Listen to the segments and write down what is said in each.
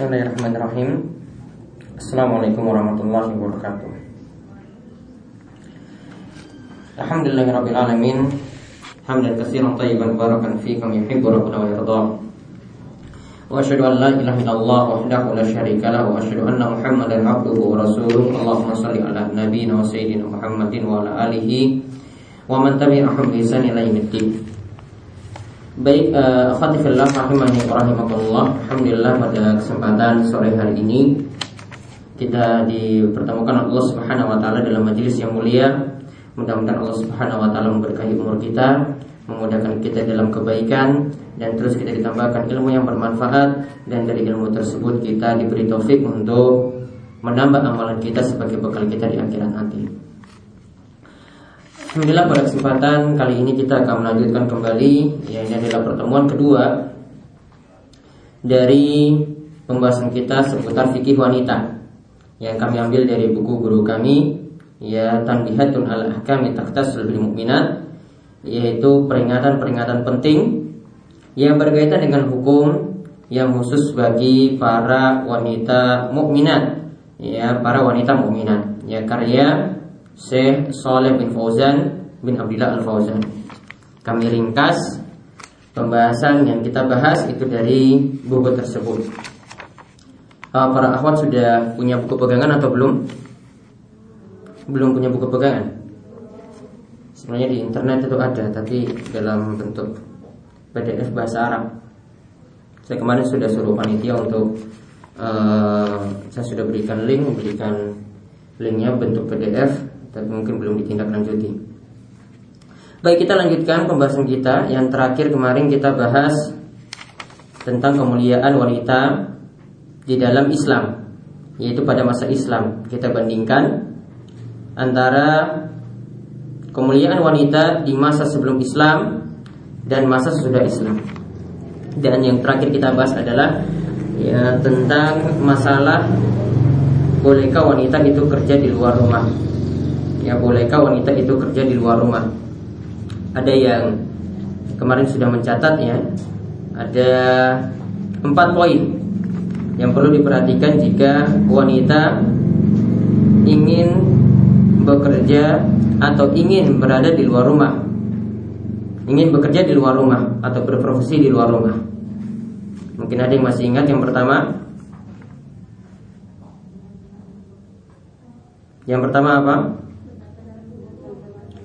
Bismillahirrahmanirrahim Assalamualaikum warahmatullahi wabarakatuh Alhamdulillahirrabbilalamin Hamdan kasiran tayyiban barakan fi kami yuhibbu rabbuna wa yardah Wa ashadu an la ilaha illallah wahdahu la syarika lah Wa ashadu anna muhammadan abduhu wa rasuluh Allahumma salli ala nabina wa sayyidina muhammadin wa ala alihi Wa man tabi'ahum bi ihsan ila yaumiddin Baik, uh, khatifillah rahimani rahimakumullah. Alhamdulillah pada kesempatan sore hari ini kita dipertemukan Allah Subhanahu wa taala dalam majelis yang mulia. Mudah-mudahan Allah Subhanahu wa taala memberkahi umur kita, memudahkan kita dalam kebaikan dan terus kita ditambahkan ilmu yang bermanfaat dan dari ilmu tersebut kita diberi taufik untuk menambah amalan kita sebagai bekal kita di akhirat nanti. Alhamdulillah pada kesempatan kali ini kita akan melanjutkan kembali. Ya ini adalah pertemuan kedua dari pembahasan kita seputar fikih wanita yang kami ambil dari buku guru kami ya Tanbihatun al ahkami takhtasul bil mu'minat yaitu peringatan-peringatan penting yang berkaitan dengan hukum yang khusus bagi para wanita mukminat ya para wanita mukminat ya karya Syekh Saleh bin Fauzan bin Abdullah Al Fauzan. Kami ringkas pembahasan yang kita bahas itu dari buku tersebut. Uh, para akhwat sudah punya buku pegangan atau belum? Belum punya buku pegangan. Sebenarnya di internet itu ada, tapi dalam bentuk PDF bahasa Arab. Saya kemarin sudah suruh panitia untuk uh, saya sudah berikan link, berikan linknya bentuk PDF tapi mungkin belum ditindaklanjuti. Baik kita lanjutkan pembahasan kita. Yang terakhir kemarin kita bahas Tentang kemuliaan wanita Di dalam Islam Yaitu pada masa Islam. Kita bandingkan Antara Kemuliaan wanita di masa sebelum Islam Dan masa sesudah Islam. Dan yang terakhir kita bahas adalah Ya tentang masalah Bolehkah wanita itu kerja di luar rumah ya bolehkah wanita itu kerja di luar rumah? Ada yang kemarin sudah mencatat ya ada empat poin yang perlu diperhatikan jika wanita ingin bekerja atau ingin berada di luar rumah. Ingin bekerja di luar rumah atau berprofesi di luar rumah. Mungkin ada yang masih ingat yang pertama? Yang pertama apa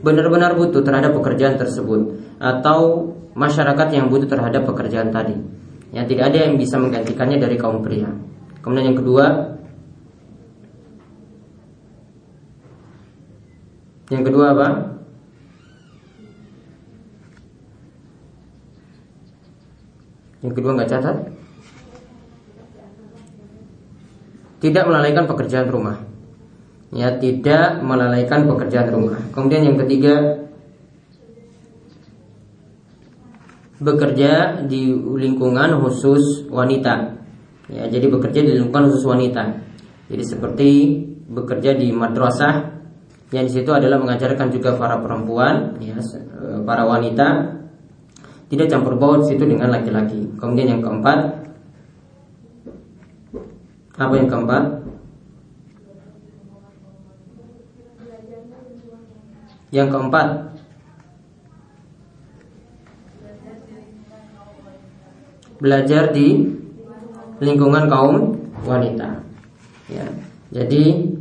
benar-benar butuh terhadap pekerjaan tersebut atau masyarakat yang butuh terhadap pekerjaan tadi. Yang tidak ada yang bisa menggantikannya dari kaum pria. Kemudian yang kedua, yang kedua apa? Yang kedua nggak catat? Tidak melalaikan pekerjaan rumah ya tidak melalaikan pekerjaan rumah. Kemudian yang ketiga bekerja di lingkungan khusus wanita. Ya, jadi bekerja di lingkungan khusus wanita. Jadi seperti bekerja di madrasah yang di situ adalah mengajarkan juga para perempuan, ya, para wanita tidak campur baur situ dengan laki-laki. Kemudian yang keempat apa yang keempat? Yang keempat. Belajar di lingkungan kaum wanita. Ya. Jadi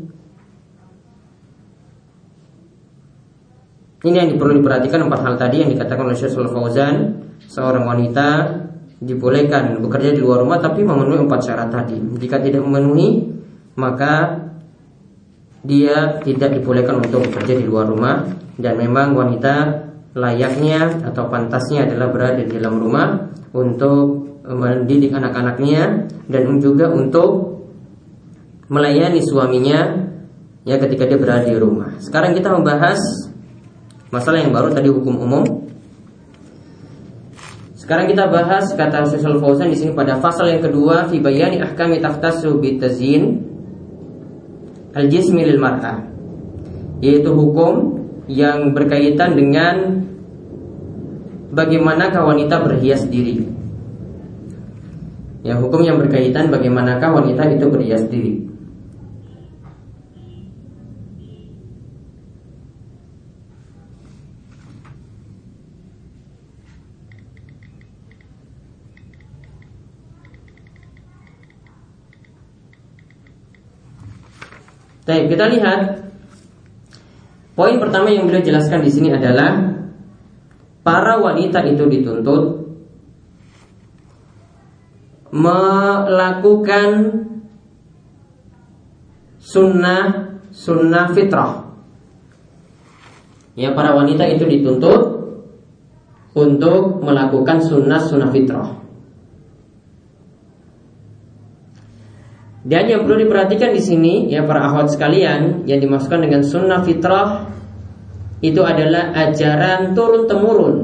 Ini yang perlu diperhatikan empat hal tadi yang dikatakan oleh Syaikhul Fauzan. Seorang wanita dibolehkan bekerja di luar rumah tapi memenuhi empat syarat tadi. Jika tidak memenuhi maka dia tidak dibolehkan untuk bekerja di luar rumah dan memang wanita layaknya atau pantasnya adalah berada di dalam rumah untuk mendidik anak-anaknya dan juga untuk melayani suaminya ya ketika dia berada di rumah. Sekarang kita membahas masalah yang baru tadi hukum umum. Sekarang kita bahas kata Syaikhul Fauzan di sini pada pasal yang kedua fi bayani ahkami tahtasu bitazin al-jismi lil mar'ah yaitu hukum yang berkaitan dengan bagaimana wanita berhias diri. Ya hukum yang berkaitan bagaimanakah wanita itu berhias diri. Baik, kita lihat Poin pertama yang beliau jelaskan di sini adalah para wanita itu dituntut melakukan sunnah sunnah fitrah. Ya para wanita itu dituntut untuk melakukan sunnah sunnah fitrah. Dan yang perlu diperhatikan di sini ya para akhwat sekalian yang dimaksudkan dengan sunnah fitrah itu adalah ajaran turun temurun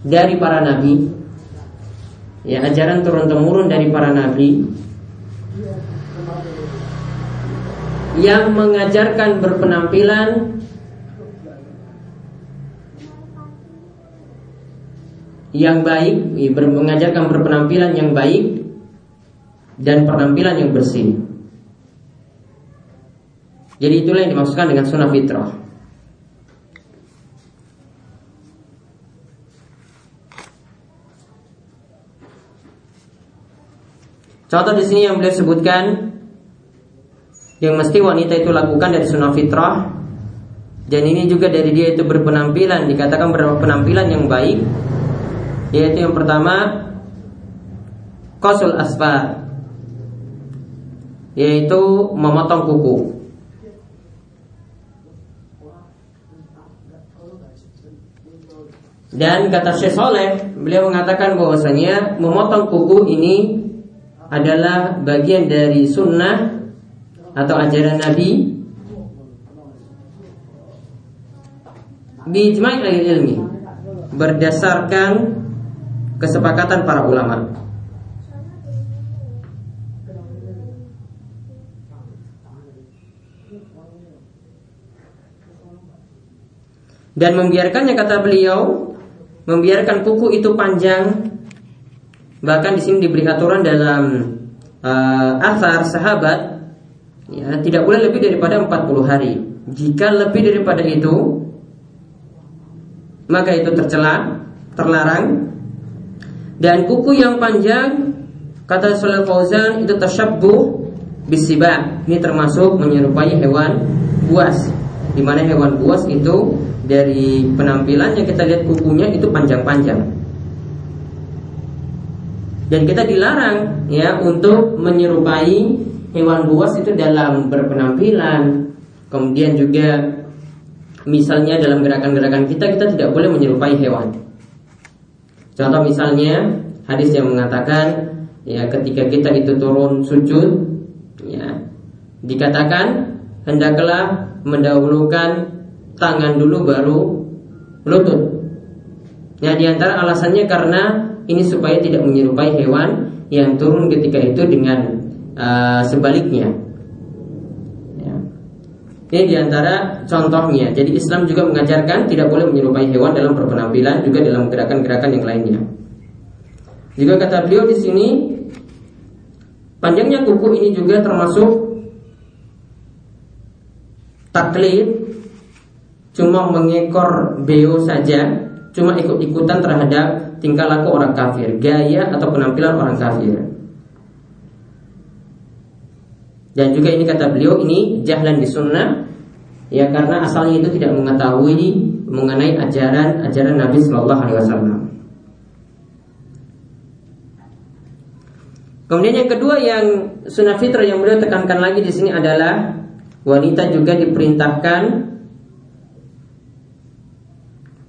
dari para nabi. Ya ajaran turun temurun dari para nabi yang mengajarkan berpenampilan yang baik, mengajarkan berpenampilan yang baik dan penampilan yang bersih. Jadi itulah yang dimaksudkan dengan sunnah fitrah. Contoh di sini yang beliau sebutkan yang mesti wanita itu lakukan dari sunnah fitrah dan ini juga dari dia itu berpenampilan dikatakan berpenampilan yang baik yaitu yang pertama kosul asfar yaitu memotong kuku. Dan kata Syekh Soleh, beliau mengatakan bahwasanya memotong kuku ini adalah bagian dari sunnah atau ajaran Nabi bijma'i ilmi berdasarkan kesepakatan para ulama. Dan membiarkannya kata beliau membiarkan kuku itu panjang. Bahkan di sini diberi aturan dalam uh, asar sahabat ya tidak boleh lebih daripada 40 hari. Jika lebih daripada itu maka itu tercela terlarang. Dan kuku yang panjang kata Salih Fauzan itu tersyabuh bisiba ini termasuk menyerupai hewan buas di mana hewan buas itu dari penampilannya kita lihat kukunya itu panjang-panjang. Dan kita dilarang ya untuk menyerupai hewan buas itu dalam berpenampilan. Kemudian juga misalnya dalam gerakan-gerakan kita kita tidak boleh menyerupai hewan. Contoh misalnya hadis yang mengatakan ya ketika kita itu turun sujud dikatakan hendaklah mendahulukan tangan dulu baru lutut. Nah, di antara alasannya karena ini supaya tidak menyerupai hewan yang turun ketika itu dengan uh, sebaliknya. Ya. Ini di antara contohnya. Jadi Islam juga mengajarkan tidak boleh menyerupai hewan dalam berpenampilan, juga dalam gerakan-gerakan yang lainnya. Juga kata beliau di sini, panjangnya kuku ini juga termasuk taklid cuma mengekor beo saja, cuma ikut-ikutan terhadap tingkah laku orang kafir, gaya atau penampilan orang kafir. Dan juga ini kata beliau ini jahlan di sunnah ya karena asalnya itu tidak mengetahui mengenai ajaran ajaran Nabi Shallallahu Alaihi Wasallam. Kemudian yang kedua yang sunnah fitrah yang beliau tekankan lagi di sini adalah wanita juga diperintahkan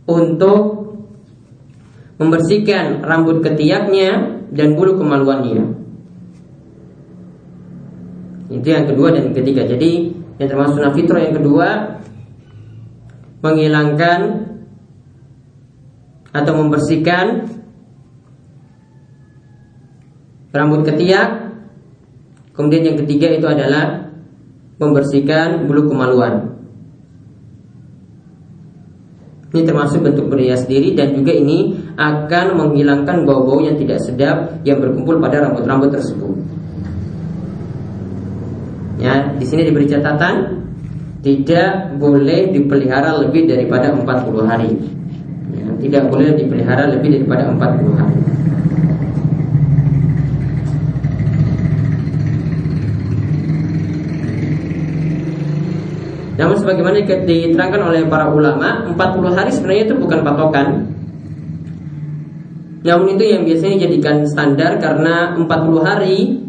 untuk membersihkan rambut ketiaknya dan bulu kemaluannya. Itu yang kedua dan ketiga. Jadi yang termasuk sunnah fitrah yang kedua menghilangkan atau membersihkan rambut ketiak. Kemudian yang ketiga itu adalah membersihkan bulu kemaluan. Ini termasuk bentuk berhias diri dan juga ini akan menghilangkan bau-bau yang tidak sedap yang berkumpul pada rambut-rambut tersebut. Ya, di sini diberi catatan tidak boleh dipelihara lebih daripada 40 hari. Ya, tidak boleh dipelihara lebih daripada 40 hari. Namun sebagaimana diterangkan oleh para ulama 40 hari sebenarnya itu bukan patokan Namun itu yang biasanya jadikan standar karena 40 hari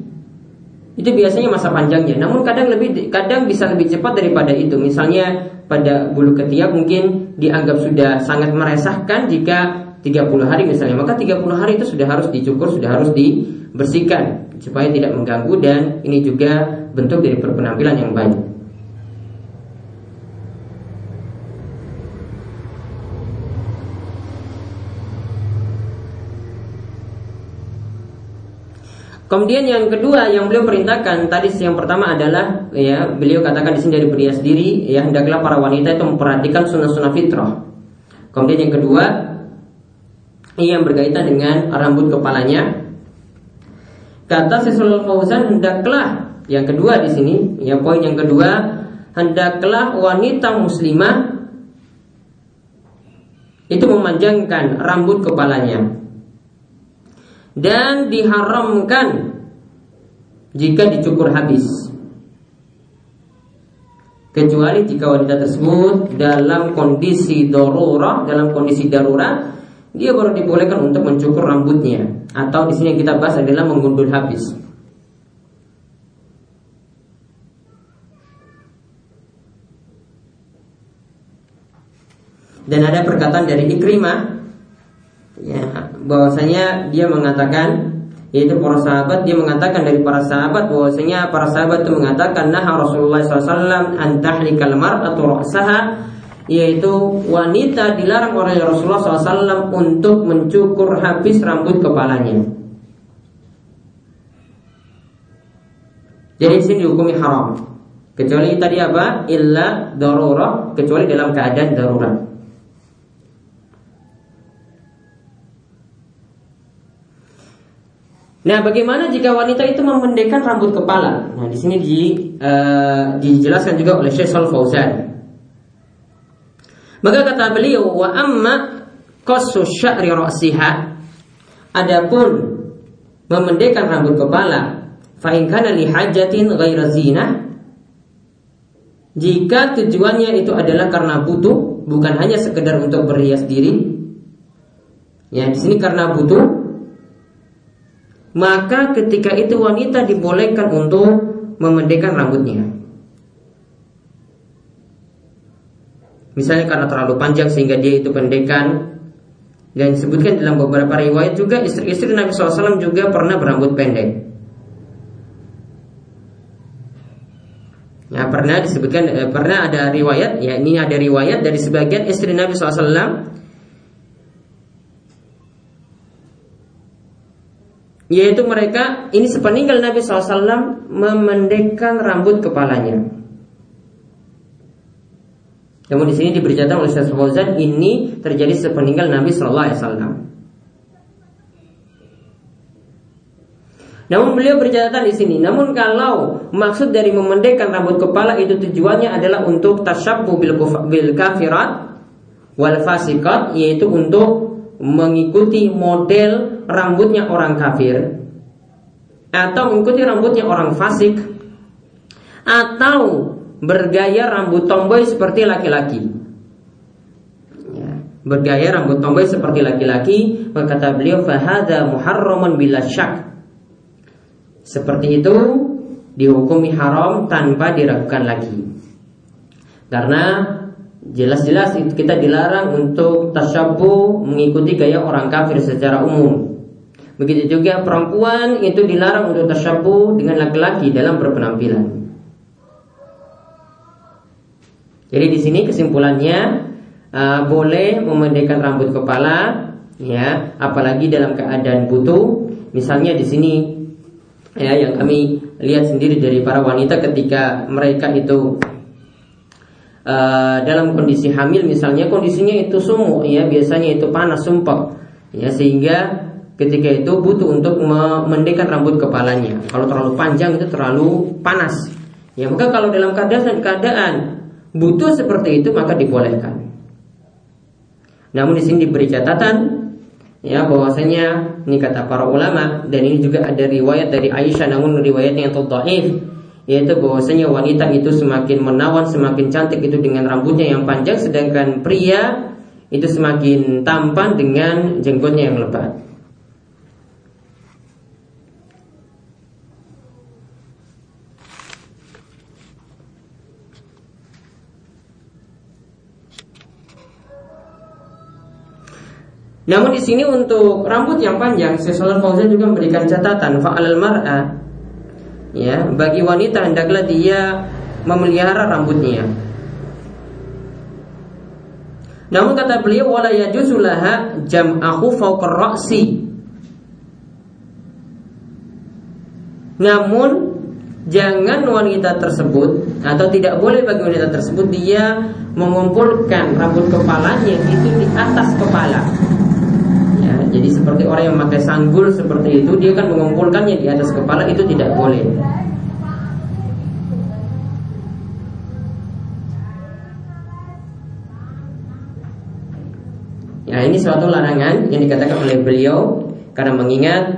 itu biasanya masa panjangnya. Namun kadang lebih kadang bisa lebih cepat daripada itu. Misalnya pada bulu ketiak mungkin dianggap sudah sangat meresahkan jika 30 hari misalnya. Maka 30 hari itu sudah harus dicukur, sudah harus dibersihkan supaya tidak mengganggu dan ini juga bentuk dari penampilan yang baik. Kemudian yang kedua yang beliau perintahkan tadi yang pertama adalah ya beliau katakan di sini dari berhias diri ya hendaklah para wanita itu memperhatikan sunnah-sunnah fitrah. Kemudian yang kedua yang berkaitan dengan rambut kepalanya. Kata Syaikh Fauzan hendaklah yang kedua di sini ya poin yang kedua hendaklah wanita muslimah itu memanjangkan rambut kepalanya dan diharamkan jika dicukur habis kecuali jika wanita tersebut dalam kondisi darurat dalam kondisi darurat dia baru dibolehkan untuk mencukur rambutnya. Atau di sini kita bahas adalah menggundul habis. Dan ada perkataan dari Ikrimah ya bahwasanya dia mengatakan yaitu para sahabat dia mengatakan dari para sahabat bahwasanya para sahabat itu mengatakan nah Rasulullah SAW antahlikal mar'atu ra'saha yaitu wanita dilarang oleh Rasulullah SAW untuk mencukur habis rambut kepalanya. Jadi sini dihukumi haram. Kecuali tadi apa? Illa darurah, kecuali dalam keadaan darurat. Nah, bagaimana jika wanita itu memendekkan rambut kepala? Nah, di sini di, uh, dijelaskan juga oleh Syekh Fauzan. Maka kata beliau, wa amma qassu sya'ri ra'siha adapun memendekkan rambut kepala fa in kana li hajatin zinah jika tujuannya itu adalah karena butuh bukan hanya sekedar untuk berhias diri ya di sini karena butuh maka ketika itu wanita dibolehkan untuk memendekkan rambutnya. Misalnya karena terlalu panjang sehingga dia itu pendekan dan disebutkan dalam beberapa riwayat juga istri-istri Nabi SAW juga pernah berambut pendek. Ya, pernah disebutkan eh, pernah ada riwayat ya ini ada riwayat dari sebagian istri Nabi SAW Yaitu mereka ini sepeninggal Nabi SAW memendekkan rambut kepalanya. Namun di sini diberitakan oleh Syekh Fauzan ini terjadi sepeninggal Nabi SAW. Namun beliau bercatatan di sini. Namun kalau maksud dari memendekkan rambut kepala itu tujuannya adalah untuk tasyabbu bil kafirat wal fasikat yaitu untuk mengikuti model rambutnya orang kafir atau mengikuti rambutnya orang fasik atau bergaya rambut tomboy seperti laki-laki. Ya, bergaya rambut tomboy seperti laki-laki kata beliau fahada muharraman bila syak. Seperti itu dihukumi haram tanpa diragukan lagi. Karena jelas-jelas kita dilarang untuk tasyabuh mengikuti gaya orang kafir secara umum. Begitu juga perempuan itu dilarang untuk tasyabuh dengan laki-laki dalam berpenampilan. Jadi di sini kesimpulannya uh, boleh memendekkan rambut kepala, ya, apalagi dalam keadaan butuh. Misalnya di sini ya yang kami lihat sendiri dari para wanita ketika mereka itu uh, dalam kondisi hamil misalnya kondisinya itu sumuk ya biasanya itu panas sumpah. Ya sehingga ketika itu butuh untuk mendekat rambut kepalanya. Kalau terlalu panjang itu terlalu panas. Ya maka kalau dalam keadaan keadaan butuh seperti itu maka dibolehkan. Namun di sini diberi catatan ya bahwasanya ini kata para ulama dan ini juga ada riwayat dari Aisyah namun riwayatnya yang dhaif yaitu bahwasanya wanita itu semakin menawan semakin cantik itu dengan rambutnya yang panjang sedangkan pria itu semakin tampan dengan jenggotnya yang lebat. Namun di sini untuk rambut yang panjang, Syaikhul Fauzan juga memberikan catatan fa'alal mar'a ya, bagi wanita hendaklah dia memelihara rambutnya. Namun kata beliau wala yajuzulaha jam'ahu fawqa. Namun jangan wanita tersebut atau tidak boleh bagi wanita tersebut dia mengumpulkan rambut kepalanya itu di atas kepala. Jadi seperti orang yang memakai sanggul seperti itu Dia kan mengumpulkannya di atas kepala Itu tidak boleh. Ya ini suatu larangan yang dikatakan oleh beliau Karena mengingat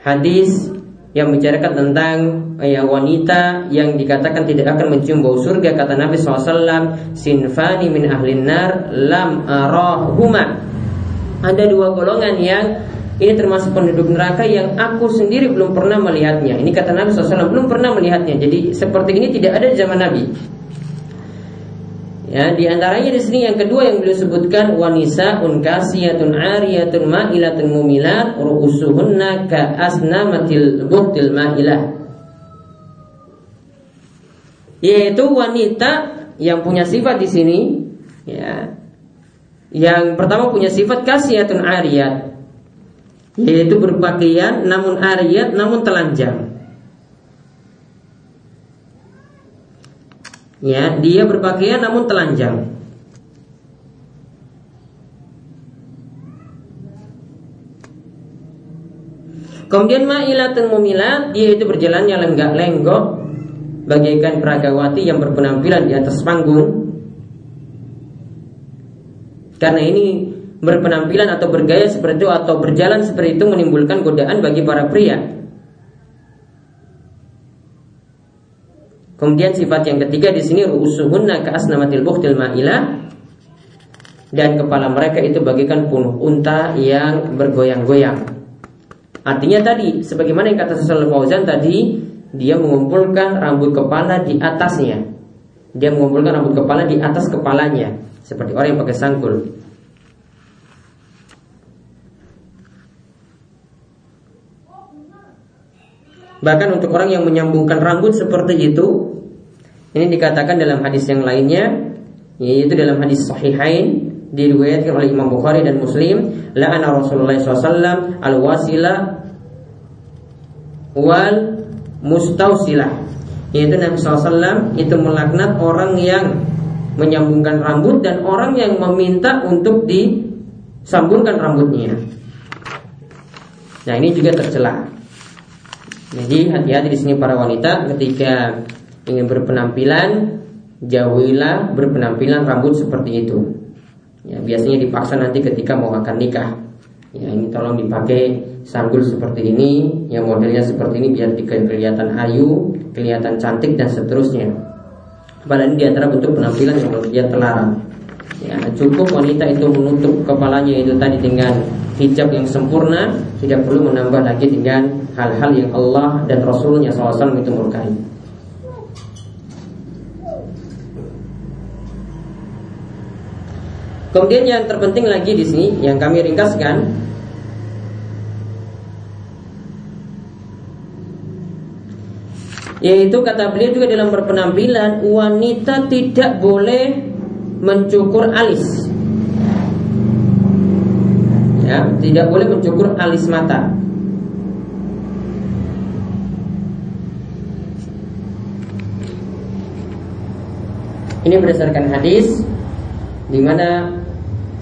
hadis yang membicarakan tentang ya, wanita yang dikatakan tidak akan mencium bau surga kata Nabi SAW sinfani min ahlin nar lam arahuma ada dua golongan yang ini termasuk penduduk neraka yang aku sendiri belum pernah melihatnya. Ini kata Nabi SAW belum pernah melihatnya. Jadi seperti ini tidak ada di zaman Nabi. Ya, di antaranya di sini yang kedua yang beliau sebutkan wanisa unkasiyatun ariyatun ma'ilatun mumilat ru'usuhunna ka asnamatil buhtil ma'ilah. Yaitu wanita yang punya sifat di sini ya yang pertama punya sifat kasiyatun ariyat Yaitu berpakaian namun ariyat namun telanjang. Ya, dia berpakaian namun telanjang. Kemudian ma'ilatun mumilat Dia itu berjalannya lenggak-lenggok Bagaikan peragawati yang berpenampilan di atas panggung karena ini berpenampilan atau bergaya seperti itu atau berjalan seperti itu menimbulkan godaan bagi para pria. Kemudian sifat yang ketiga di sini rusuhunna ka'asnamatil buhtil ma'ilah dan kepala mereka itu bagikan punuh unta yang bergoyang-goyang. Artinya tadi, sebagaimana yang kata Sosial Fauzan tadi, dia mengumpulkan rambut kepala di atasnya. Dia mengumpulkan rambut kepala di atas kepalanya seperti orang yang pakai sangkul. Bahkan untuk orang yang menyambungkan rambut seperti itu, ini dikatakan dalam hadis yang lainnya, yaitu dalam hadis Sahihain diriwayatkan oleh Imam Bukhari dan Muslim, la'ana Rasulullah SAW al-wasila wal mustausilah. Yaitu Nabi SAW itu melaknat orang yang menyambungkan rambut dan orang yang meminta untuk disambungkan rambutnya. Nah ini juga tercela. Jadi hati-hati di sini para wanita ketika ingin berpenampilan jauhilah berpenampilan rambut seperti itu. Ya, biasanya dipaksa nanti ketika mau akan nikah. Ya, ini tolong dipakai sanggul seperti ini, yang modelnya seperti ini biar kelihatan ayu, kelihatan cantik dan seterusnya. Padahal ini di antara bentuk penampilan yang dia terlarang. Ya, cukup wanita itu menutup kepalanya itu tadi dengan hijab yang sempurna, tidak perlu menambah lagi dengan hal-hal yang Allah dan Rasulnya SAW itu murkai. Kemudian yang terpenting lagi di sini yang kami ringkaskan Yaitu kata beliau juga dalam berpenampilan Wanita tidak boleh mencukur alis. Ya, tidak boleh mencukur alis mata. Ini berdasarkan hadis di mana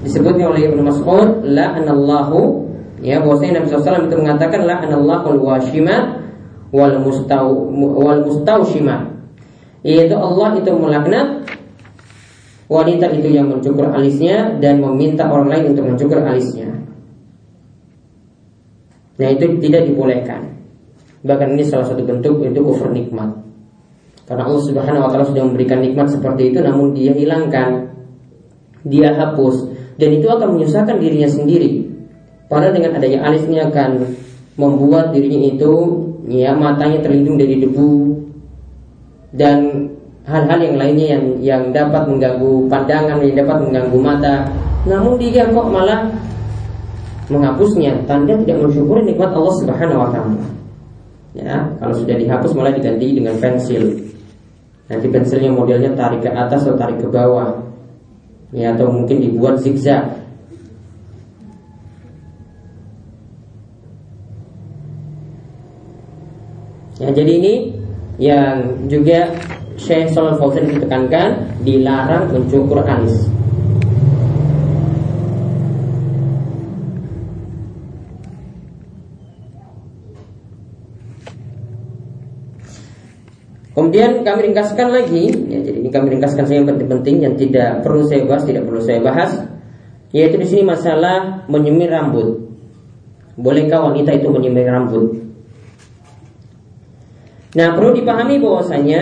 disebutnya oleh Ibnu Mas'ud la anallahu ya bahwasanya Nabi SAW itu mengatakan la anallahu washima wal mustau wal mustaushima yaitu Allah itu melaknat wanita itu yang mencukur alisnya dan meminta orang lain untuk mencukur alisnya. Nah itu tidak dibolehkan. Bahkan ini salah satu bentuk itu kufur nikmat. Karena Allah Subhanahu wa taala sudah memberikan nikmat seperti itu namun dia hilangkan. Dia hapus dan itu akan menyusahkan dirinya sendiri. Padahal dengan adanya alisnya akan membuat dirinya itu ya matanya terlindung dari debu dan hal-hal yang lainnya yang yang dapat mengganggu pandangan, yang dapat mengganggu mata. Namun dia kok malah menghapusnya, tanda tidak mensyukuri nikmat Allah Subhanahu wa taala. Ya, kalau sudah dihapus malah diganti dengan pensil. Nanti pensilnya modelnya tarik ke atas atau tarik ke bawah Ya atau mungkin dibuat zigzag Ya jadi ini yang juga Syekh Shalal Fauzan ditekankan dilarang mencukur alis. Kemudian kami ringkaskan lagi, ya, jadi ini kami ringkaskan saya yang penting-penting yang tidak perlu saya bahas, tidak perlu saya bahas, yaitu di sini masalah menyemir rambut. Bolehkah wanita itu menyemir rambut? Nah, perlu dipahami bahwasanya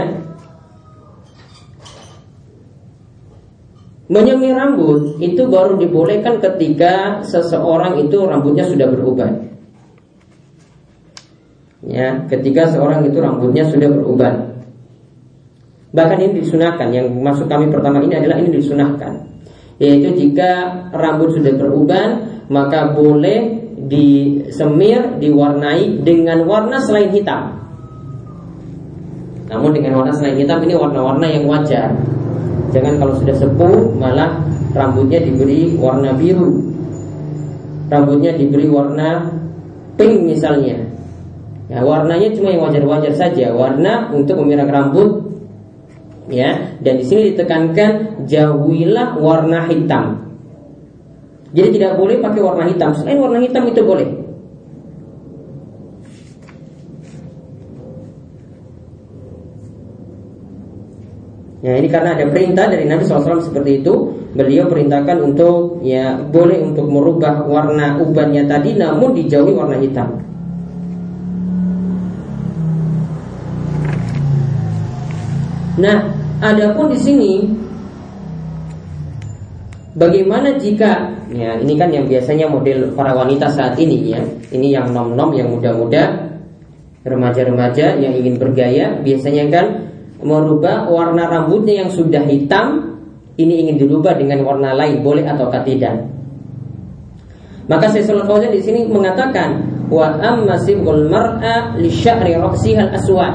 menyemir rambut itu baru dibolehkan ketika seseorang itu rambutnya sudah beruban. Ya, ketika seorang itu rambutnya sudah beruban. Bahkan ini disunahkan Yang masuk kami pertama ini adalah ini disunahkan Yaitu jika rambut sudah beruban Maka boleh disemir, diwarnai dengan warna selain hitam Namun dengan warna selain hitam ini warna-warna yang wajar. Jangan kalau sudah sepuh malah rambutnya diberi warna biru. Rambutnya diberi warna pink misalnya. Ya, warnanya cuma yang wajar-wajar saja. Warna untuk memirang rambut ya. Dan di sini ditekankan jauhilah warna hitam. Jadi tidak boleh pakai warna hitam. Selain warna hitam itu boleh Ya ini karena ada perintah dari Nabi SAW seperti itu Beliau perintahkan untuk ya boleh untuk merubah warna ubannya tadi Namun dijauhi warna hitam Nah Adapun di sini Bagaimana jika ya ini kan yang biasanya model para wanita saat ini ya. Ini yang nom-nom yang muda-muda, remaja-remaja yang ingin bergaya biasanya kan merubah warna rambutnya yang sudah hitam ini ingin dirubah dengan warna lain, boleh atau tidak? Maka Syaikhul Fauzan di sini mengatakan wa amma sibghul mar'a li sya'ri ra'siha al-aswad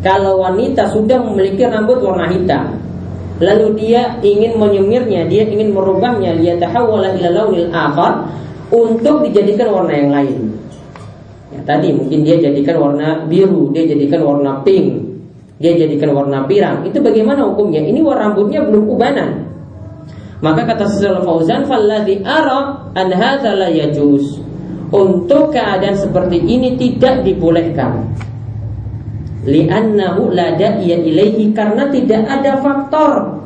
kalau wanita sudah memiliki rambut warna hitam lalu dia ingin menyemirnya dia ingin merubahnya liyatahawwala ila launil akhar untuk dijadikan warna yang lain. Ya, tadi mungkin dia jadikan warna biru dia jadikan warna pink dia jadikan warna pirang. Itu bagaimana hukumnya? Ini warna rambutnya belum ubanan maka kata Syaikhul Fauzan falladhi ara an hadza la yajuz. Untuk keadaan seperti ini tidak dibolehkan. Li'annahu la da'iya ilaihi karena tidak ada faktor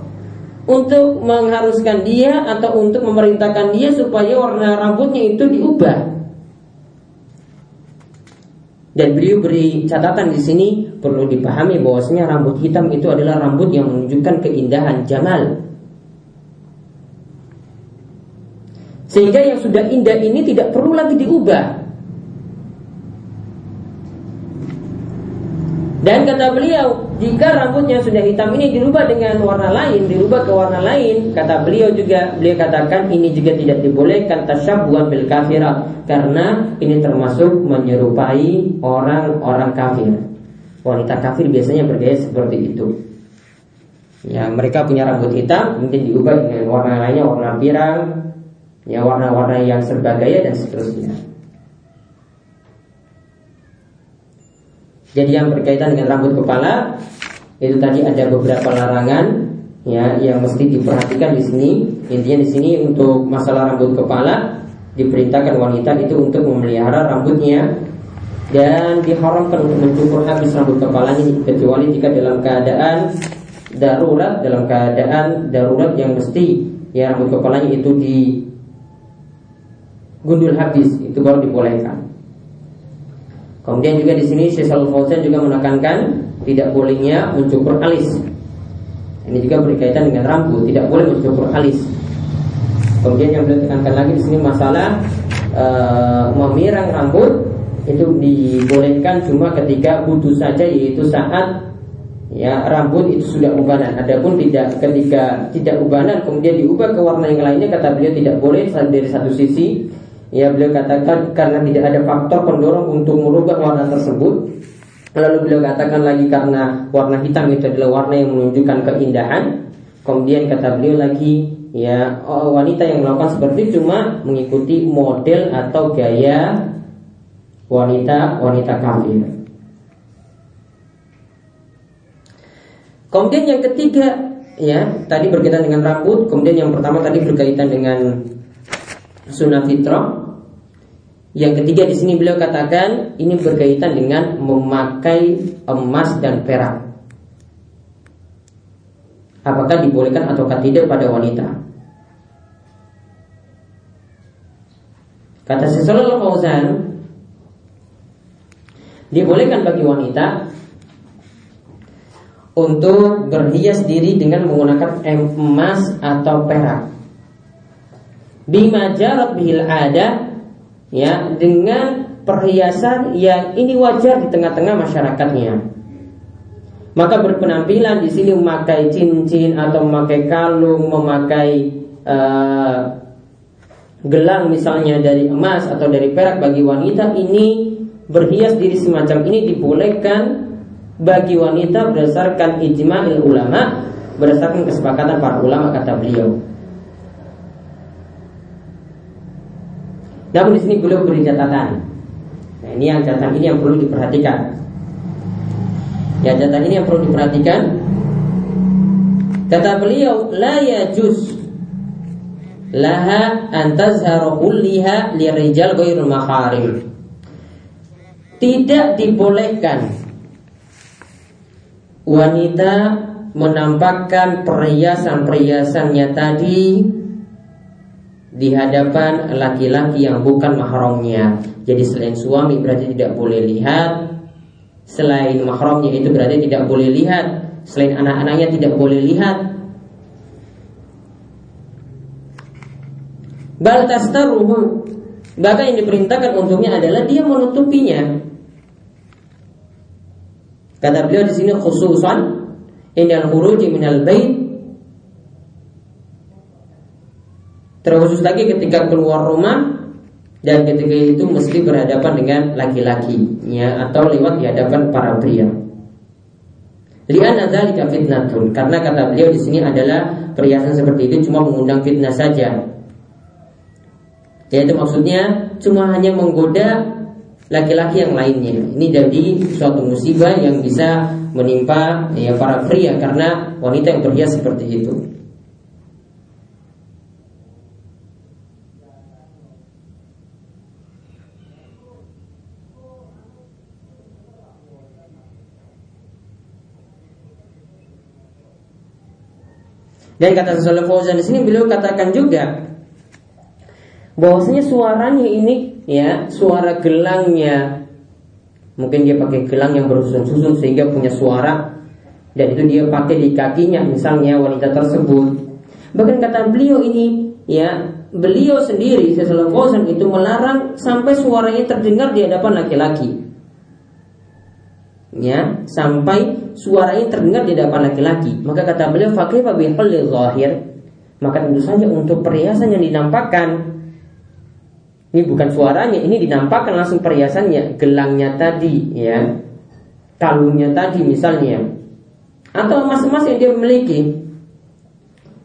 untuk mengharuskan dia atau untuk memerintahkan dia supaya warna rambutnya itu diubah. Dan beliau beri catatan di sini perlu dipahami bahwasanya rambut hitam itu adalah rambut yang menunjukkan keindahan jamal. Sehingga yang sudah indah ini tidak perlu lagi diubah. Dan kata beliau, jika rambutnya sudah hitam ini dirubah dengan warna lain, dirubah ke warna lain, kata beliau juga, beliau katakan ini juga tidak dibolehkan tasyabuhan bil kafirat karena ini termasuk menyerupai orang-orang kafir. Wanita kafir biasanya bergaya seperti itu. Ya, mereka punya rambut hitam, mungkin diubah dengan warna lainnya, warna pirang, ya warna-warna yang serba gaya dan seterusnya. Jadi yang berkaitan dengan rambut kepala itu tadi ada beberapa larangan ya yang mesti diperhatikan di sini intinya di sini untuk masalah rambut kepala diperintahkan wanita itu untuk memelihara rambutnya dan diharamkan untuk mencukur habis rambut kepalanya kecuali jika dalam keadaan darurat dalam keadaan darurat yang mesti ya rambut kepalanya itu di gundul habis itu baru dibolehkan. Kemudian juga di sini Syekh Fauzan juga menekankan tidak bolehnya mencukur alis ini juga berkaitan dengan rambut, tidak boleh mencukur alis. Kemudian yang beliau tekankan lagi di sini masalah e, memirang rambut itu dibolehkan cuma ketika butuh saja yaitu saat ya rambut itu sudah ubanan. Adapun tidak ketika tidak ubanan kemudian diubah ke warna yang lainnya kata beliau tidak boleh dari satu sisi ya beliau katakan karena tidak ada faktor pendorong untuk merubah warna tersebut Lalu beliau katakan lagi karena warna hitam itu adalah warna yang menunjukkan keindahan. Kemudian kata beliau lagi ya oh, wanita yang melakukan seperti itu cuma mengikuti model atau gaya wanita wanita kafir. Kemudian yang ketiga ya tadi berkaitan dengan rambut. Kemudian yang pertama tadi berkaitan dengan sunnah fitrah. Yang ketiga di sini beliau katakan ini berkaitan dengan memakai emas dan perak. Apakah dibolehkan atau tidak pada wanita? Kata Syaikh Fauzan, dibolehkan bagi wanita untuk berhias diri dengan menggunakan emas atau perak. Bima jarat bihil ada ya dengan perhiasan yang ini wajar di tengah-tengah masyarakatnya. Maka berpenampilan di sini memakai cincin atau memakai kalung, memakai uh, gelang misalnya dari emas atau dari perak bagi wanita ini berhias diri semacam ini dibolehkan bagi wanita berdasarkan ijma'il ulama berdasarkan kesepakatan para ulama kata beliau. Namun di sini beliau beri catatan. Nah, ini yang catatan ini yang perlu diperhatikan. Ya catatan ini yang perlu diperhatikan. Kata beliau, la yajuz laha an tazhara kulliha lirijal ghairul maharim. Tidak dibolehkan wanita menampakkan perhiasan-perhiasannya tadi di hadapan laki-laki yang bukan mahramnya. Jadi selain suami berarti tidak boleh lihat, selain mahramnya itu berarti tidak boleh lihat, selain anak-anaknya tidak boleh lihat. Bal tastaruhu Bahkan yang diperintahkan untuknya adalah dia menutupinya. Kata beliau di sini khususan indal khuruji minal bait Terkhusus lagi ketika keluar rumah dan ketika itu mesti berhadapan dengan laki-laki ya atau lewat di hadapan para pria. Lian dzalika fitnatun karena kata beliau di sini adalah perhiasan seperti itu cuma mengundang fitnah saja. Yaitu maksudnya cuma hanya menggoda laki-laki yang lainnya. Ini jadi suatu musibah yang bisa menimpa ya para pria karena wanita yang berhias seperti itu. Dan kata Saleh Fauzan di sini beliau katakan juga bahwasanya suaranya ini ya suara gelangnya mungkin dia pakai gelang yang bersusun-susun sehingga punya suara dan itu dia pakai di kakinya misalnya wanita tersebut. Bahkan kata beliau ini ya beliau sendiri Saleh Fauzan itu melarang sampai suaranya terdengar di hadapan laki-laki ya sampai suaranya terdengar di hadapan laki-laki. Maka kata beliau fakih bihal zahir. Maka tentu saja untuk perhiasan yang dinampakkan ini bukan suaranya ini dinampakkan langsung perhiasannya gelangnya tadi ya. Kalungnya tadi misalnya. Atau emas-emas yang dia miliki.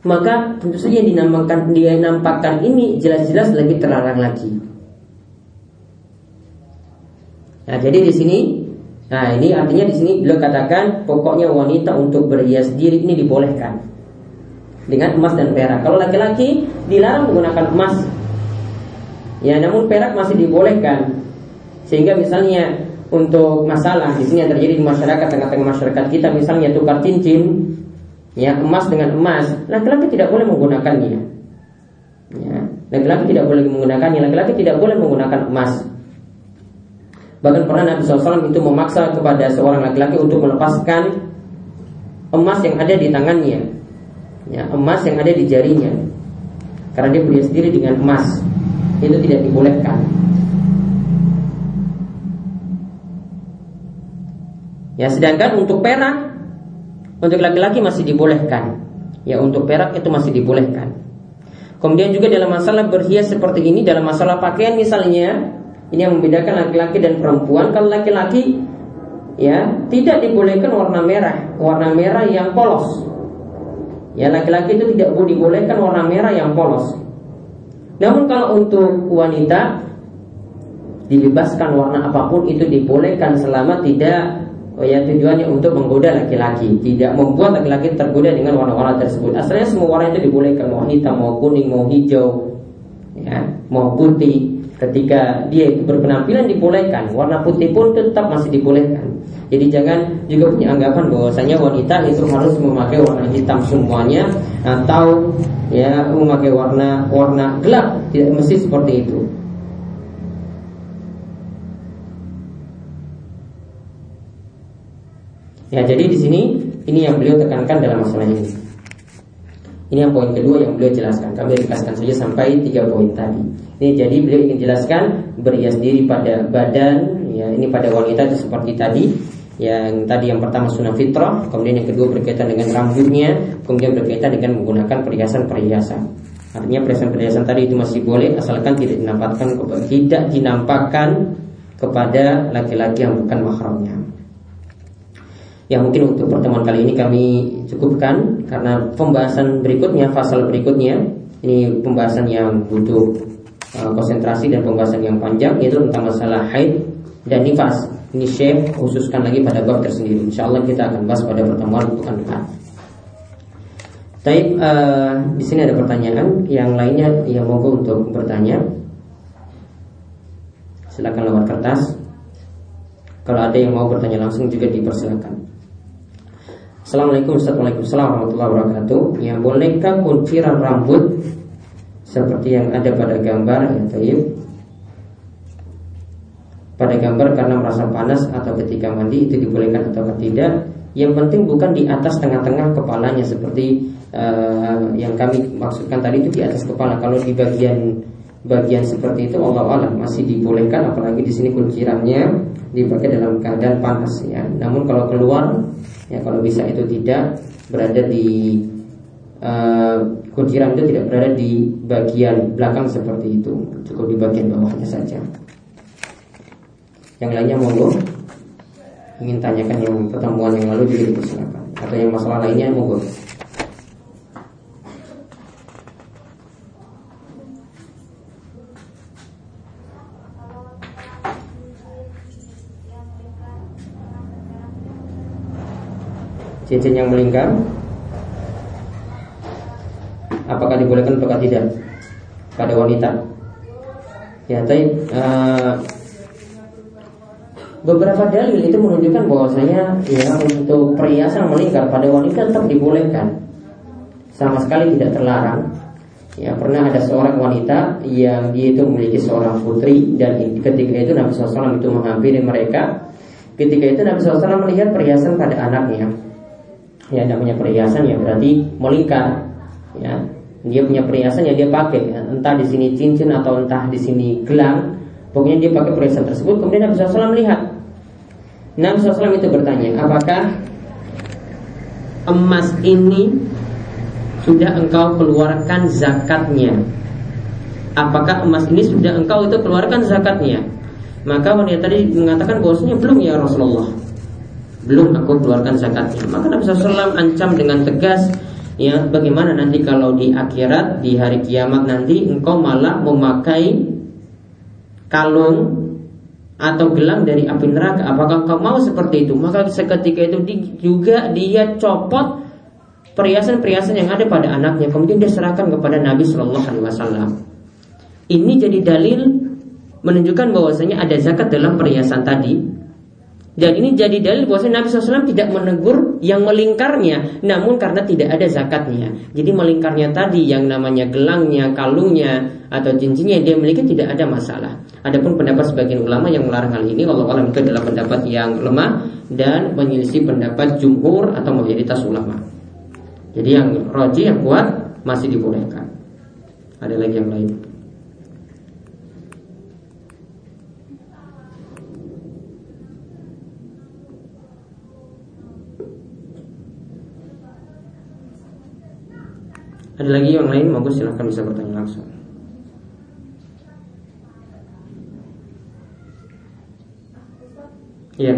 Maka tentu saja yang dinampakkan dia nampakkan ini jelas-jelas lebih terlarang lagi. Nah, jadi di sini Nah ini artinya di sini beliau katakan pokoknya wanita untuk berhias diri ini dibolehkan. dengan emas dan perak. Kalau laki-laki dilarang menggunakan emas. Ya, namun perak masih dibolehkan. Sehingga misalnya untuk masalah di sini yang terjadi di masyarakat tengah-tengah masyarakat kita misalnya tukar cincin ya emas dengan emas laki-laki tidak boleh menggunakannya ya laki-laki tidak boleh menggunakannya laki-laki tidak boleh menggunakan emas bahkan pernah Nabi SAW itu memaksa kepada seorang laki-laki untuk melepaskan emas yang ada di tangannya ya emas yang ada di jarinya karena dia punya sendiri dengan emas itu tidak dibolehkan Ya, sedangkan untuk perak untuk laki-laki masih dibolehkan. Ya, untuk perak itu masih dibolehkan. Kemudian juga dalam masalah berhias seperti ini dalam masalah pakaian misalnya, ini yang membedakan laki-laki dan perempuan. Kalau laki-laki ya tidak dibolehkan warna merah, warna merah yang polos. Ya, laki-laki itu tidak boleh dibolehkan warna merah yang polos. Namun kalau untuk wanita dibebaskan warna apa pun itu dibolehkan selama tidak Oh ya tujuannya untuk menggoda laki-laki Tidak membuat laki-laki tergoda dengan warna-warna tersebut Asalnya semua warna itu dibolehkan Mau hitam, mau kuning, mau hijau ya, Mau putih Ketika dia itu berpenampilan dibolehkan Warna putih pun tetap masih dibolehkan. Jadi jangan juga punya anggapan bahwasanya wanita itu harus memakai warna hitam semuanya Atau ya memakai warna warna gelap. Tidak mesti seperti itu. Ya, jadi di sini ini yang beliau tekankan dalam masalah ini. Ini yang poin kedua yang beliau jelaskan. Kami ringkaskan saja sampai tiga poin tadi. Ini jadi beliau ingin jelaskan berias diri pada badan, ya ini pada wanita itu seperti tadi. Yang tadi yang pertama sunnah fitrah, kemudian yang kedua berkaitan dengan rambutnya, kemudian berkaitan dengan menggunakan perhiasan-perhiasan. Artinya perhiasan-perhiasan tadi itu masih boleh asalkan tidak dinampakkan tidak dinampakkan kepada laki-laki yang bukan mahramnya. Yang mungkin untuk pertemuan kali ini kami cukupkan karena pembahasan berikutnya, pasal berikutnya ini pembahasan yang butuh uh, konsentrasi dan pembahasan yang panjang yaitu tentang masalah haid dan nifas. Ini Syekh khususkan lagi pada bab tersendiri. Insya Allah kita akan bahas pada pertemuan pekan depan. Tapi uh, di sini ada pertanyaan yang lainnya yang mogok untuk bertanya. Silakan lewat kertas. Kalau ada yang mau bertanya langsung juga dipersilakan. Assalamualaikum warahmatullahi wabarakatuh. Ya bolehkah kunciran rambut Seperti yang ada pada gambar? Ya taib Pada gambar karena merasa panas Atau ketika mandi itu dibolehkan atau tidak? Yang penting bukan di atas tengah-tengah kepalanya Seperti uh, yang kami maksudkan tadi itu di atas kepala. Kalau di bagian bagian seperti itu Allah alam masih dibolehkan apalagi di sini kuncirannya dipakai dalam keadaan panas ya. Namun kalau keluar Ya kalau bisa itu tidak berada di uh, kunciran itu tidak berada di bagian belakang seperti itu, cukup di bagian bawahnya saja. Yang lainnya monggo ingin tanyakan yang pertemuan yang lalu juga dipersilakan atau yang masalah lainnya monggo. Cincin yang melingkar. Apakah dibolehkan atau tidak? Pada wanita. Ya tapi uh, beberapa dalil itu menunjukkan bahwasanya ya untuk perhiasan melingkar pada wanita tetap dibolehkan. Sama sekali tidak terlarang. Ya pernah ada seorang wanita yang dia itu memiliki seorang putri dan ketika itu Nabi SAW itu menghampiri mereka. Ketika itu Nabi SAW melihat perhiasan pada anaknya ya namanya perhiasan ya berarti melingkar. Ya dia punya perhiasan yang dia pakai ya. entah di sini cincin atau entah di sini gelang pokoknya dia pakai perhiasan tersebut. Kemudian Nabi SAW melihat Nabi SAW itu bertanya apakah emas ini sudah engkau keluarkan zakatnya? Apakah emas ini sudah engkau itu keluarkan zakatnya? Maka wanita tadi mengatakan bahwasanya belum ya Rasulullah belum aku keluarkan zakatnya. Maka Nabi SAW ancam dengan tegas ya bagaimana nanti kalau di akhirat di hari kiamat nanti engkau malah memakai kalung atau gelang dari api neraka apakah engkau mau seperti itu maka seketika itu juga dia copot perhiasan-perhiasan yang ada pada anaknya kemudian dia serahkan kepada Nabi Shallallahu Alaihi Wasallam. Ini jadi dalil menunjukkan bahwasanya ada zakat dalam perhiasan tadi dan ini jadi dalil bahwa Nabi SAW tidak menegur yang melingkarnya, namun karena tidak ada zakatnya. Jadi melingkarnya tadi yang namanya gelangnya, kalungnya, atau cincinnya yang dia miliki tidak ada masalah. Adapun pendapat sebagian ulama yang melarang hal ini, Allah alam itu adalah pendapat yang lemah dan menyelisih pendapat jumhur atau mayoritas ulama. Jadi yang roji yang kuat masih dibolehkan. Ada lagi yang lain. Ada lagi yang lain monggo silahkan bisa bertanya langsung. Iya.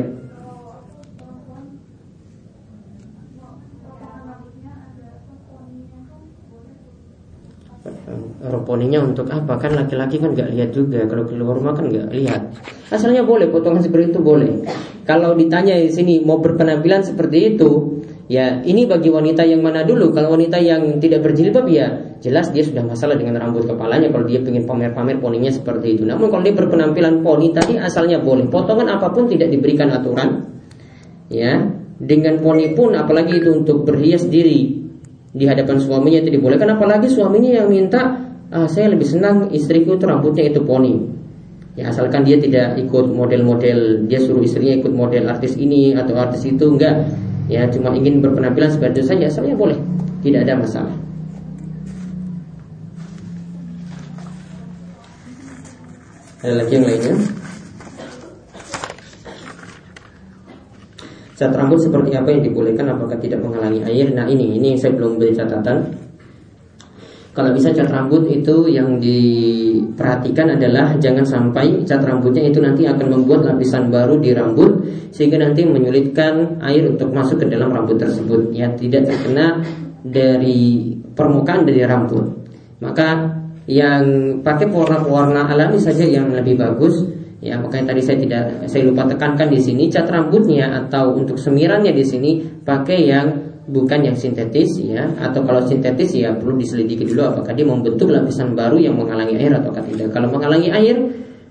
Roponinya untuk apa? Kan laki-laki kan nggak lihat juga. Kalau keluar rumah kan nggak lihat. Asalnya boleh, potongan seperti itu boleh. Kalau ditanya di sini mau berpenampilan seperti itu, Ya, ini bagi wanita yang mana dulu? Kalau wanita yang tidak berjilbab ya jelas dia sudah masalah dengan rambut kepalanya kalau dia ingin pamer-pamer poninya seperti itu. Namun kalau dia berpenampilan poni tadi asalnya boleh. Potongan apa pun tidak diberikan aturan. Ya, dengan poni pun apalagi itu untuk berhias diri di hadapan suaminya itu dibolehkan apalagi suaminya yang minta ah, saya lebih senang istriku itu rambutnya itu poni. Ya asalkan dia tidak ikut model-model dia suruh istrinya ikut model artis ini atau artis itu enggak ya cuma ingin berpenampilan seperti itu saja sebenarnya boleh. Tidak ada masalah. Ada lagi yang lainnya? Cat rambut seperti apa yang dibolehkan? Apakah tidak menghalangi air? Nah ini ini saya belum beri catatan kalau bisa cat rambut itu yang diperhatikan adalah jangan sampai cat rambutnya itu nanti akan membuat lapisan baru di rambut sehingga nanti menyulitkan air untuk masuk ke dalam rambut tersebut ya tidak terkena dari permukaan dari rambut. Maka yang pakai warna-warna alami saja yang lebih bagus ya makanya tadi saya tidak saya lupa tekankan di sini cat rambutnya atau untuk semirannya di sini pakai yang bukan yang sintetis ya. Atau kalau sintetis ya perlu diselidiki dulu apakah dia membentuk lapisan baru yang menghalangi air atau tidak. Kalau menghalangi air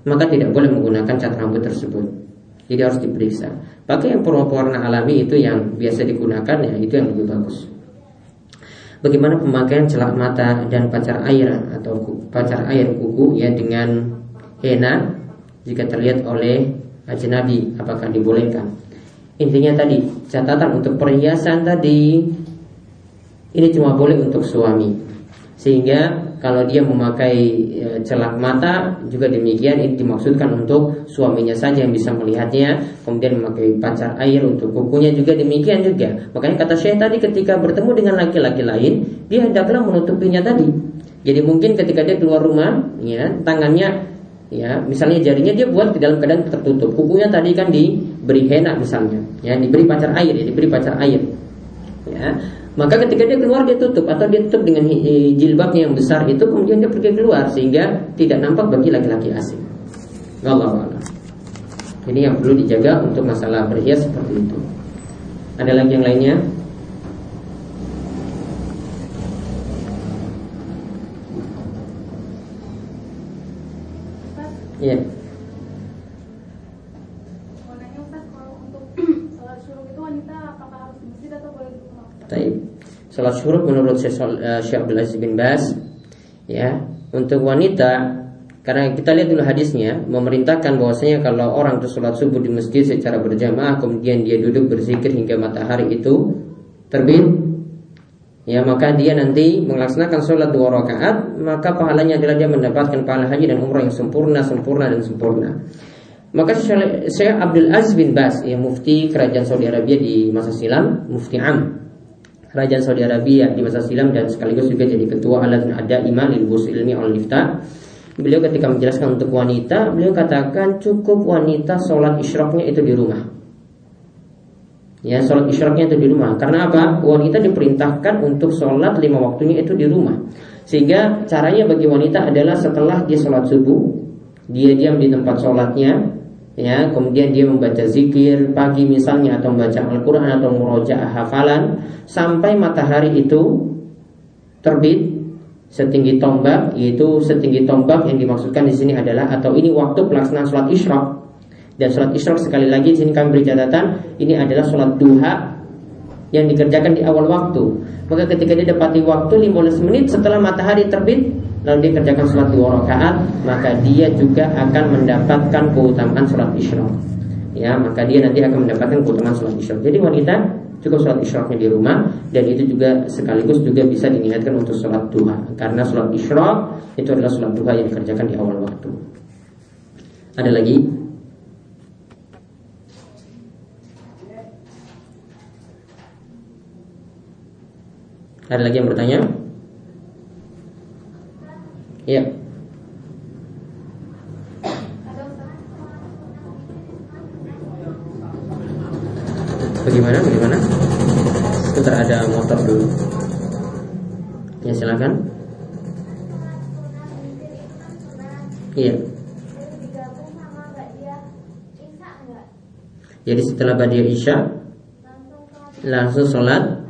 maka tidak boleh menggunakan cat rambut tersebut. Jadi harus diperiksa. Pakai yang pewarna alami itu yang biasa digunakan ya itu yang lebih bagus. Bagaimana pemakaian celak mata dan pacar air atau pacar air kuku ya dengan henna jika terlihat oleh ajnabi apakah dibolehkan Intinya tadi catatan untuk perhiasan tadi ini cuma boleh untuk suami. Sehingga kalau dia memakai e, celak mata juga demikian ini dimaksudkan untuk suaminya saja yang bisa melihatnya. Kemudian memakai pacar air untuk kukunya juga demikian juga. Makanya kata Syekh tadi ketika bertemu dengan laki-laki lain dia hendaklah menutupinya tadi. Jadi mungkin ketika dia keluar rumah, ya tangannya ya misalnya jarinya dia buat di dalam keadaan tertutup. Kukunya tadi kan diberi henna misalnya. Ya diberi pacar air ya diberi pacar air. Ya maka ketika dia keluar dia tutup. Atau dia tutup dengan jilbabnya yang besar itu kemudian dia pergi keluar sehingga tidak nampak bagi laki-laki asing. Allah ini yang perlu dijaga untuk masalah berhias seperti itu. Ada lagi yang lainnya Iya. Taib. Salat syuruk menurut Syekh eh, Abdul Aziz bin Bas ya, untuk wanita karena kita lihat dulu hadisnya memerintahkan bahwasanya kalau orang itu sholat subuh di masjid secara berjamaah kemudian dia duduk berzikir hingga matahari itu terbit ya maka dia nanti melaksanakan sholat dua rakaat maka pahalanya adalah dia mendapatkan pahala haji dan umrah yang sempurna sempurna dan sempurna. Maka saya Abdul Aziz bin Bas yang mufti kerajaan Saudi Arabia di masa silam mufti am. Kerajaan Saudi Arabia di masa silam dan sekaligus juga jadi ketua alat ada imam ilmu ilmi al lifta beliau ketika menjelaskan untuk wanita beliau katakan cukup wanita sholat isyroknya itu di rumah Ya, sholat isyraqnya itu di rumah. Karena apa? Wanita diperintahkan untuk sholat lima waktunya itu di rumah. Sehingga caranya bagi wanita adalah setelah dia sholat subuh, dia diam di tempat sholatnya, ya kemudian dia membaca zikir pagi misalnya atau membaca Al-Quran atau murojaah hafalan sampai matahari itu terbit setinggi tombak yaitu setinggi tombak yang dimaksudkan di sini adalah atau ini waktu pelaksanaan sholat isyraq dan sholat isyraq sekali lagi di sini kami beri catatan ini adalah sholat duha yang dikerjakan di awal waktu. Maka ketika dia dapati waktu 15 menit setelah matahari terbit lalu dia kerjakan sholat dua rakaat maka dia juga akan mendapatkan keutamaan sholat isyraq ya maka dia nanti akan mendapatkan keutamaan sholat isyraq jadi wanita cukup sholat isyraqnya di rumah dan itu juga sekaligus juga bisa diniatkan untuk sholat duha. Karena sholat isyraq itu adalah sholat duha yang dikerjakan di awal waktu. Ada lagi ada lagi yang bertanya? Iya. Bagaimana? Bagaimana? Sebentar ada motor dulu. Ya silakan. Iya. Jadi setelah Badiah Isya langsung sholat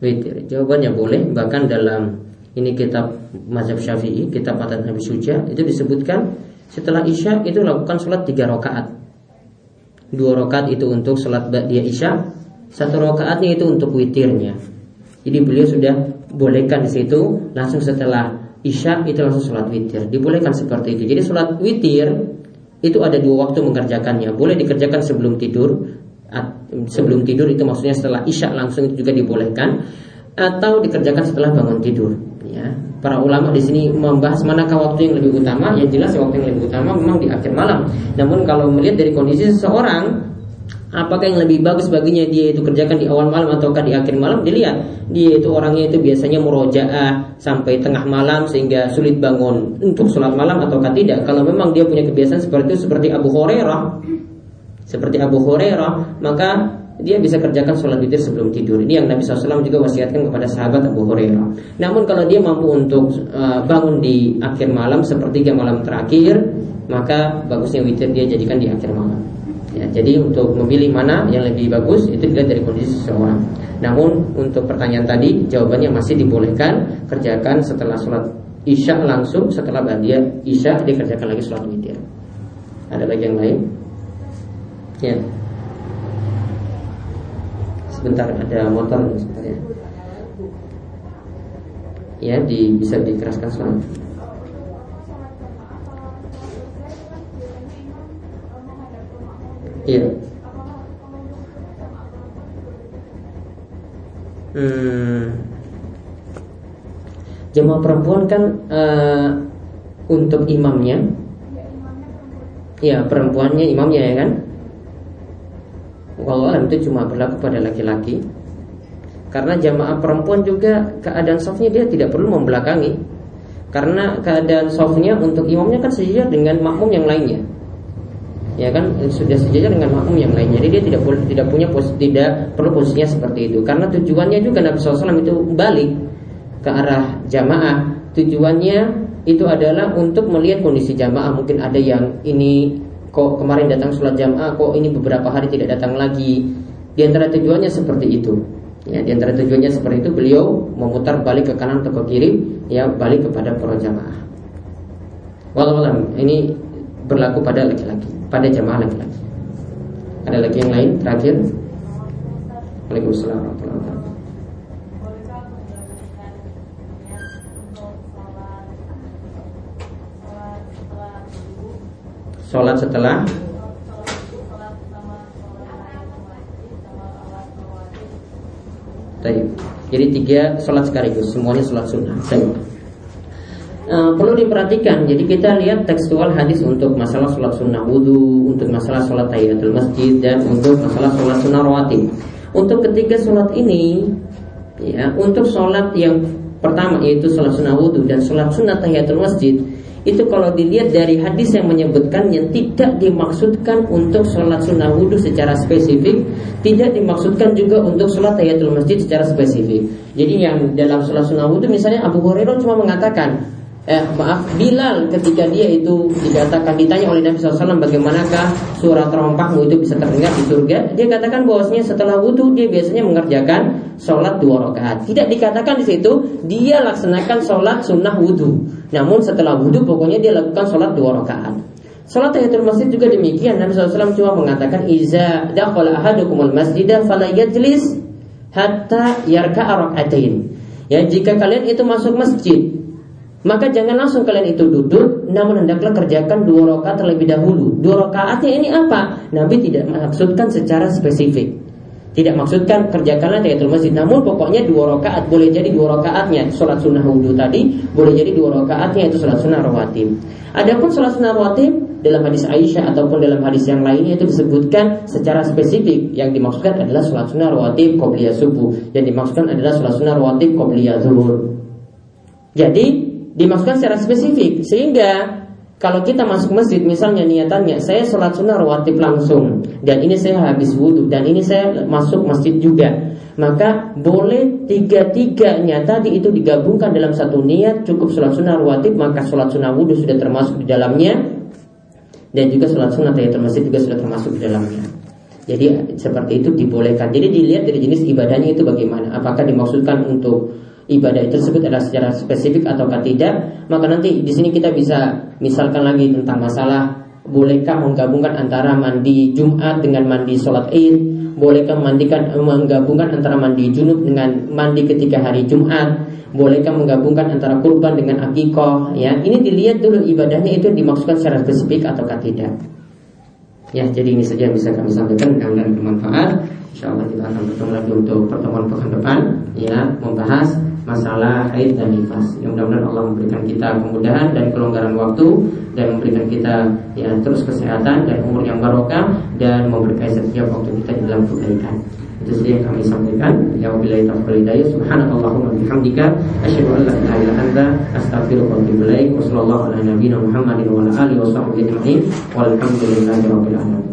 witir. Jawabannya boleh. Bahkan dalam ini kitab mazhab syafi'i kitab matan Nabi Suja itu disebutkan setelah isya itu lakukan sholat tiga rakaat. Dua rakaat itu untuk sholat dia isya satu rakaatnya itu untuk witirnya. Jadi beliau sudah bolehkan di situ langsung setelah isya itu langsung sholat witir. Dibolehkan seperti itu. Jadi sholat witir itu ada dua waktu mengerjakannya. Boleh dikerjakan sebelum tidur sebelum tidur itu maksudnya setelah isya langsung itu juga dibolehkan atau dikerjakan setelah bangun tidur. Ya. Para ulama di sini membahas manakah waktu yang lebih utama. Yang jelas waktu yang lebih utama memang di akhir malam. Namun kalau melihat dari kondisi seseorang apakah yang lebih bagus baginya dia itu kerjakan di awal malam ataukah di akhir malam? Dilihat. Dia itu orangnya itu biasanya murojaah sampai tengah malam sehingga sulit bangun untuk sholat malam ataukah tidak. Kalau memang dia punya kebiasaan seperti itu seperti Abu Hurairah seperti Abu Hurairah maka dia bisa kerjakan sholat witir sebelum tidur. Ini yang Nabi SAW juga wasiatkan kepada sahabat Abu Hurairah. Namun kalau dia mampu untuk uh, bangun di akhir malam sepertiga malam terakhir, maka bagusnya witir dia jadikan di akhir malam. Ya, jadi untuk memilih mana yang lebih bagus itu dilihat dari kondisi seseorang. Namun untuk pertanyaan tadi jawabannya masih dibolehkan kerjakan setelah sholat isya langsung setelah dia isya dikerjakan lagi sholat witir. Ada lagi yang lain? Ya. Sebentar ada motor sebentar ya. Ya di, bisa dikeraskan suara. Iya hmm. jemaah perempuan kan uh, untuk imamnya. Ya perempuannya imamnya ya kan Wallahualam itu cuma berlaku pada laki-laki. Karena jamaah perempuan juga keadaan softnya dia tidak perlu membelakangi. Karena keadaan softnya untuk imamnya kan sejajar dengan makmum yang lainnya. Ya kan? Sudah sejajar dengan makmum yang lainnya. Jadi dia tidak tidak punya pos, tidak perlu posisinya seperti itu. Karena tujuannya juga Nabi SAW itu balik ke arah jamaah. Tujuannya itu adalah untuk melihat kondisi jamaah. Mungkin ada yang ini kok kemarin datang sholat jamaah kok ini beberapa hari tidak datang lagi? Di antara tujuannya seperti itu. Ya di antara tujuannya seperti itu beliau memutar balik ke kanan atau ke kiri ya balik kepada para jamaah. Walau ini berlaku pada laki-laki pada jamaah laki-laki. Ada lagi yang lain? Terakhir? Waalaikumsalam warahmatullahi wabarakatuh sholat setelah Jadi tiga sholat sekaligus Semuanya sholat sunnah Uh, perlu diperhatikan. Jadi kita lihat tekstual hadis untuk masalah sholat sunnah wudhu, untuk masalah sholat tahiyatul masjid, dan untuk masalah sholat sunnah rawatib. Untuk ketiga sholat ini, ya, untuk sholat yang pertama yaitu sholat sunnah wudhu dan sholat sunnah tahiyatul masjid, itu kalau dilihat dari hadis yang menyebutkannya tidak dimaksudkan untuk sholat sunnah wudhu secara spesifik, tidak dimaksudkan juga untuk sholat tahiyatul masjid secara spesifik. Jadi yang dalam sholat sunnah wudhu misalnya Abu Hurairah cuma mengatakan eh maaf Bilal ketika dia itu dikatakan ditanya oleh Nabi SAW bagaimanakah suara terompahmu itu bisa terdengar di surga? Dia katakan bahwasanya setelah wudhu dia biasanya mengerjakan sholat dua rakaat. Tidak dikatakan di situ dia laksanakan sholat sunnah wudhu namun setelah wudhu pokoknya dia lakukan sholat dua rakaat Salat tahiyatul masjid juga demikian Nabi SAW cuma mengatakan Iza dakhala ahadukumul masjidah fala yajlis hatta yarka'a rak'atain. Ya, jika kalian itu masuk masjid, maka jangan langsung kalian itu duduk, namun hendaklah kerjakan dua rakaat terlebih dahulu. Dua rakaatnya ini apa? Nabi tidak maksudkan secara spesifik. Tidak maksudkan kerjakanlah tahiyatul masjid, namun pokoknya dua rakaat boleh jadi dua rakaatnya sholat sunnah wudhu tadi, boleh jadi dua rakaatnya itu sholat sunnah rawatib. Adapun sholat sunnah rawatib dalam hadis Aisyah ataupun dalam hadis yang lainnya itu disebutkan secara spesifik yang dimaksudkan adalah sholat sunnah rawatib qobliyah subuh, yang dimaksudkan adalah sholat sunnah rawatib qobliyah zuhur. Jadi dimaksudkan secara spesifik sehingga kalau kita masuk masjid misalnya niatannya saya sholat sunnah rawatib langsung. Dan ini saya habis wudhu dan ini saya masuk masjid juga. Maka boleh tiga-tiganya tadi itu digabungkan dalam satu niat cukup sholat sunnah rawatib maka sholat sunnah wudhu sudah termasuk di dalamnya. Dan juga sholat sunnah tahiyatul masjid juga sudah termasuk di dalamnya. Jadi seperti itu dibolehkan. Jadi dilihat dari jenis ibadahnya itu bagaimana. Apakah dimaksudkan untuk ibadah tersebut adalah secara spesifik atau tidak, maka nanti di sini kita bisa misalkan lagi tentang masalah bolehkah menggabungkan antara mandi Jumat dengan mandi sholat Id, bolehkah memandikan menggabungkan antara mandi junub dengan mandi ketika hari Jumat, bolehkah menggabungkan antara kurban dengan akikoh, ya ini dilihat dulu ibadahnya itu dimaksudkan secara spesifik atau tidak. Ya, jadi ini saja yang bisa kami sampaikan. Mudah-mudahan bermanfaat. Insya Allah kita akan bertemu lagi untuk pertemuan pekan depan, ya, membahas masalah haid dan nifas. Yang mudah-mudahan Allah memberikan kita kemudahan dan kelonggaran waktu dan memberikan kita ya terus kesehatan dan umur yang barokah dan memberkahi setiap waktu kita di dalam kebaikan. Itu saja yang kami sampaikan. Ya wabillahi taufiq hidayah. Subhanakallahumma bihamdika asyhadu an la ilaha illa anta astaghfiruka wa atubu ilaik. Wa sallallahu ala nabiyyina Muhammadin wa ala alihi wa sahbihi ajma'in. Walhamdulillahi rabbil alamin.